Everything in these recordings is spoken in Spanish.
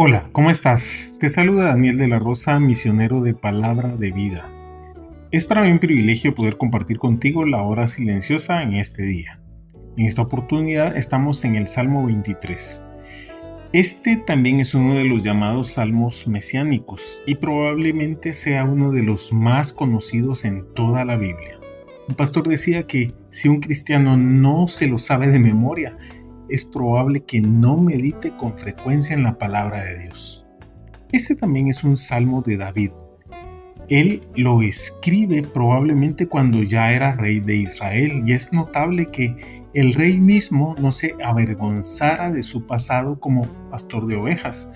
Hola, ¿cómo estás? Te saluda Daniel de la Rosa, misionero de Palabra de Vida. Es para mí un privilegio poder compartir contigo la hora silenciosa en este día. En esta oportunidad estamos en el Salmo 23. Este también es uno de los llamados salmos mesiánicos y probablemente sea uno de los más conocidos en toda la Biblia. Un pastor decía que si un cristiano no se lo sabe de memoria, es probable que no medite con frecuencia en la palabra de Dios. Este también es un salmo de David. Él lo escribe probablemente cuando ya era rey de Israel y es notable que el rey mismo no se avergonzara de su pasado como pastor de ovejas,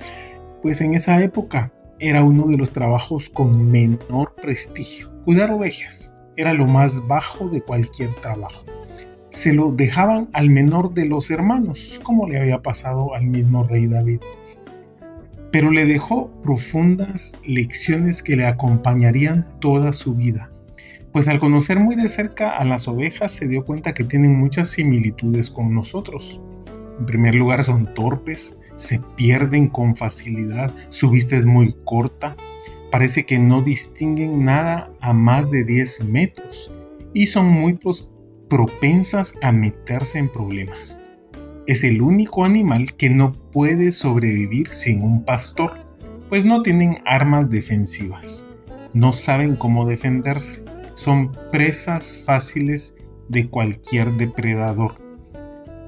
pues en esa época era uno de los trabajos con menor prestigio. Cuidar ovejas era lo más bajo de cualquier trabajo se lo dejaban al menor de los hermanos, como le había pasado al mismo rey David. Pero le dejó profundas lecciones que le acompañarían toda su vida, pues al conocer muy de cerca a las ovejas se dio cuenta que tienen muchas similitudes con nosotros. En primer lugar son torpes, se pierden con facilidad, su vista es muy corta, parece que no distinguen nada a más de 10 metros y son muy propensas a meterse en problemas. Es el único animal que no puede sobrevivir sin un pastor, pues no tienen armas defensivas, no saben cómo defenderse, son presas fáciles de cualquier depredador.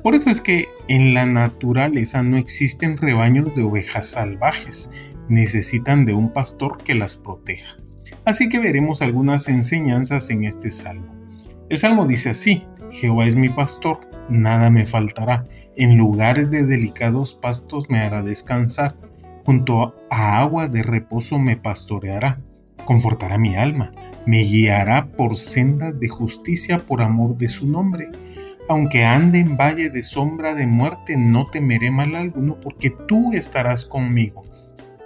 Por eso es que en la naturaleza no existen rebaños de ovejas salvajes, necesitan de un pastor que las proteja. Así que veremos algunas enseñanzas en este salmo. El Salmo dice así, Jehová es mi pastor, nada me faltará, en lugares de delicados pastos me hará descansar, junto a agua de reposo me pastoreará, confortará mi alma, me guiará por sendas de justicia por amor de su nombre. Aunque ande en valle de sombra de muerte, no temeré mal alguno, porque tú estarás conmigo.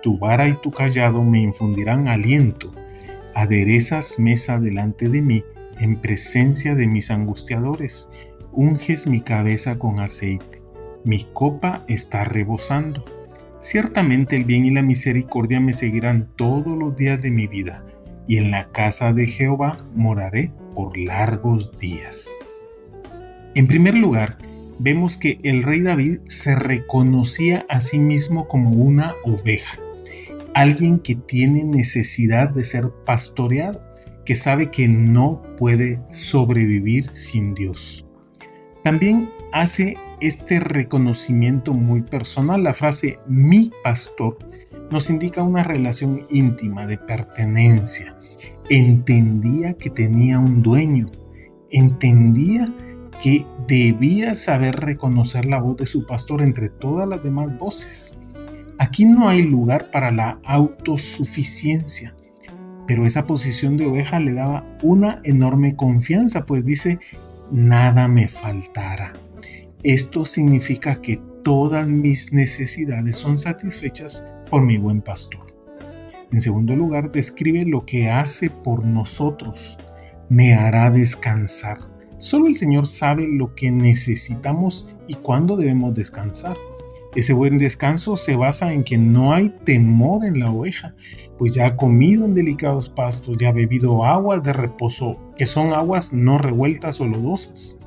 Tu vara y tu callado me infundirán aliento. Aderezas mesa delante de mí en presencia de mis angustiadores, unges mi cabeza con aceite, mi copa está rebosando. Ciertamente el bien y la misericordia me seguirán todos los días de mi vida, y en la casa de Jehová moraré por largos días. En primer lugar, vemos que el rey David se reconocía a sí mismo como una oveja, alguien que tiene necesidad de ser pastoreado que sabe que no puede sobrevivir sin Dios. También hace este reconocimiento muy personal. La frase mi pastor nos indica una relación íntima de pertenencia. Entendía que tenía un dueño. Entendía que debía saber reconocer la voz de su pastor entre todas las demás voces. Aquí no hay lugar para la autosuficiencia pero esa posición de oveja le daba una enorme confianza, pues dice, nada me faltará. Esto significa que todas mis necesidades son satisfechas por mi buen pastor. En segundo lugar, describe lo que hace por nosotros. Me hará descansar. Solo el Señor sabe lo que necesitamos y cuándo debemos descansar. Ese buen descanso se basa en que no hay temor en la oveja, pues ya ha comido en delicados pastos, ya ha bebido aguas de reposo, que son aguas no revueltas o lodosas,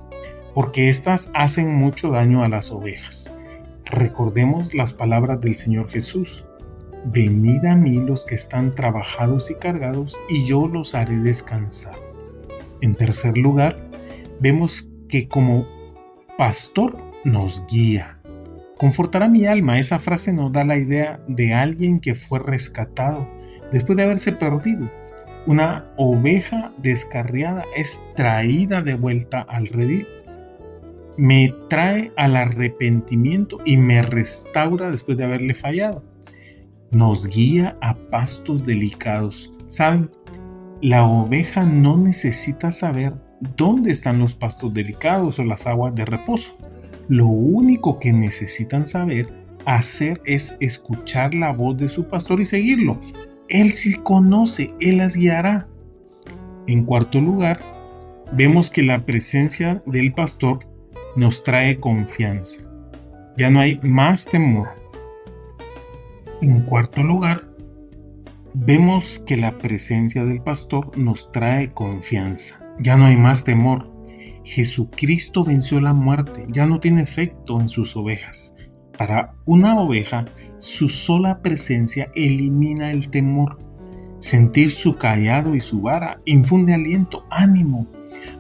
porque éstas hacen mucho daño a las ovejas. Recordemos las palabras del Señor Jesús. Venid a mí los que están trabajados y cargados, y yo los haré descansar. En tercer lugar, vemos que como pastor nos guía Confortará mi alma. Esa frase nos da la idea de alguien que fue rescatado después de haberse perdido. Una oveja descarriada es traída de vuelta al redil. Me trae al arrepentimiento y me restaura después de haberle fallado. Nos guía a pastos delicados. ¿Saben? La oveja no necesita saber dónde están los pastos delicados o las aguas de reposo. Lo único que necesitan saber hacer es escuchar la voz de su pastor y seguirlo. Él sí conoce, Él las guiará. En cuarto lugar, vemos que la presencia del pastor nos trae confianza. Ya no hay más temor. En cuarto lugar, vemos que la presencia del pastor nos trae confianza. Ya no hay más temor. Jesucristo venció la muerte, ya no tiene efecto en sus ovejas. Para una oveja, su sola presencia elimina el temor. Sentir su callado y su vara infunde aliento, ánimo,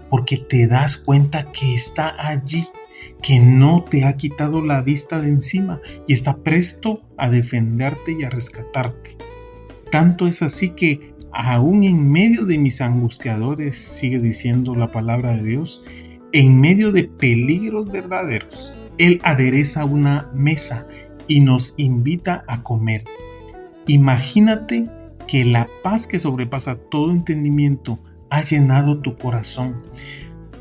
porque te das cuenta que está allí, que no te ha quitado la vista de encima y está presto a defenderte y a rescatarte. Tanto es así que aún en medio de mis angustiadores, sigue diciendo la palabra de Dios, en medio de peligros verdaderos, Él adereza una mesa y nos invita a comer. Imagínate que la paz que sobrepasa todo entendimiento ha llenado tu corazón.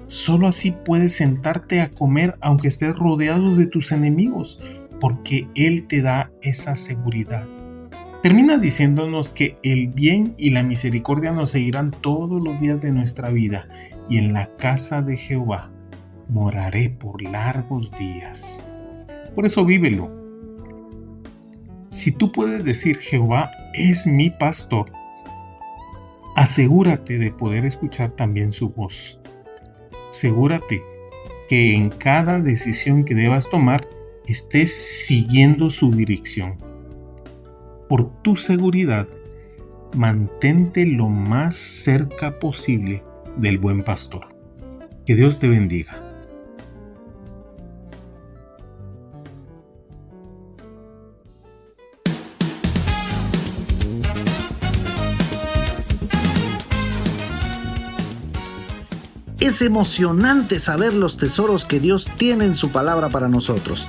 Solo así puedes sentarte a comer aunque estés rodeado de tus enemigos, porque Él te da esa seguridad. Termina diciéndonos que el bien y la misericordia nos seguirán todos los días de nuestra vida y en la casa de Jehová moraré por largos días. Por eso vívelo. Si tú puedes decir Jehová es mi pastor, asegúrate de poder escuchar también su voz. Asegúrate que en cada decisión que debas tomar estés siguiendo su dirección por tu seguridad, mantente lo más cerca posible del buen pastor. Que Dios te bendiga. Es emocionante saber los tesoros que Dios tiene en su palabra para nosotros.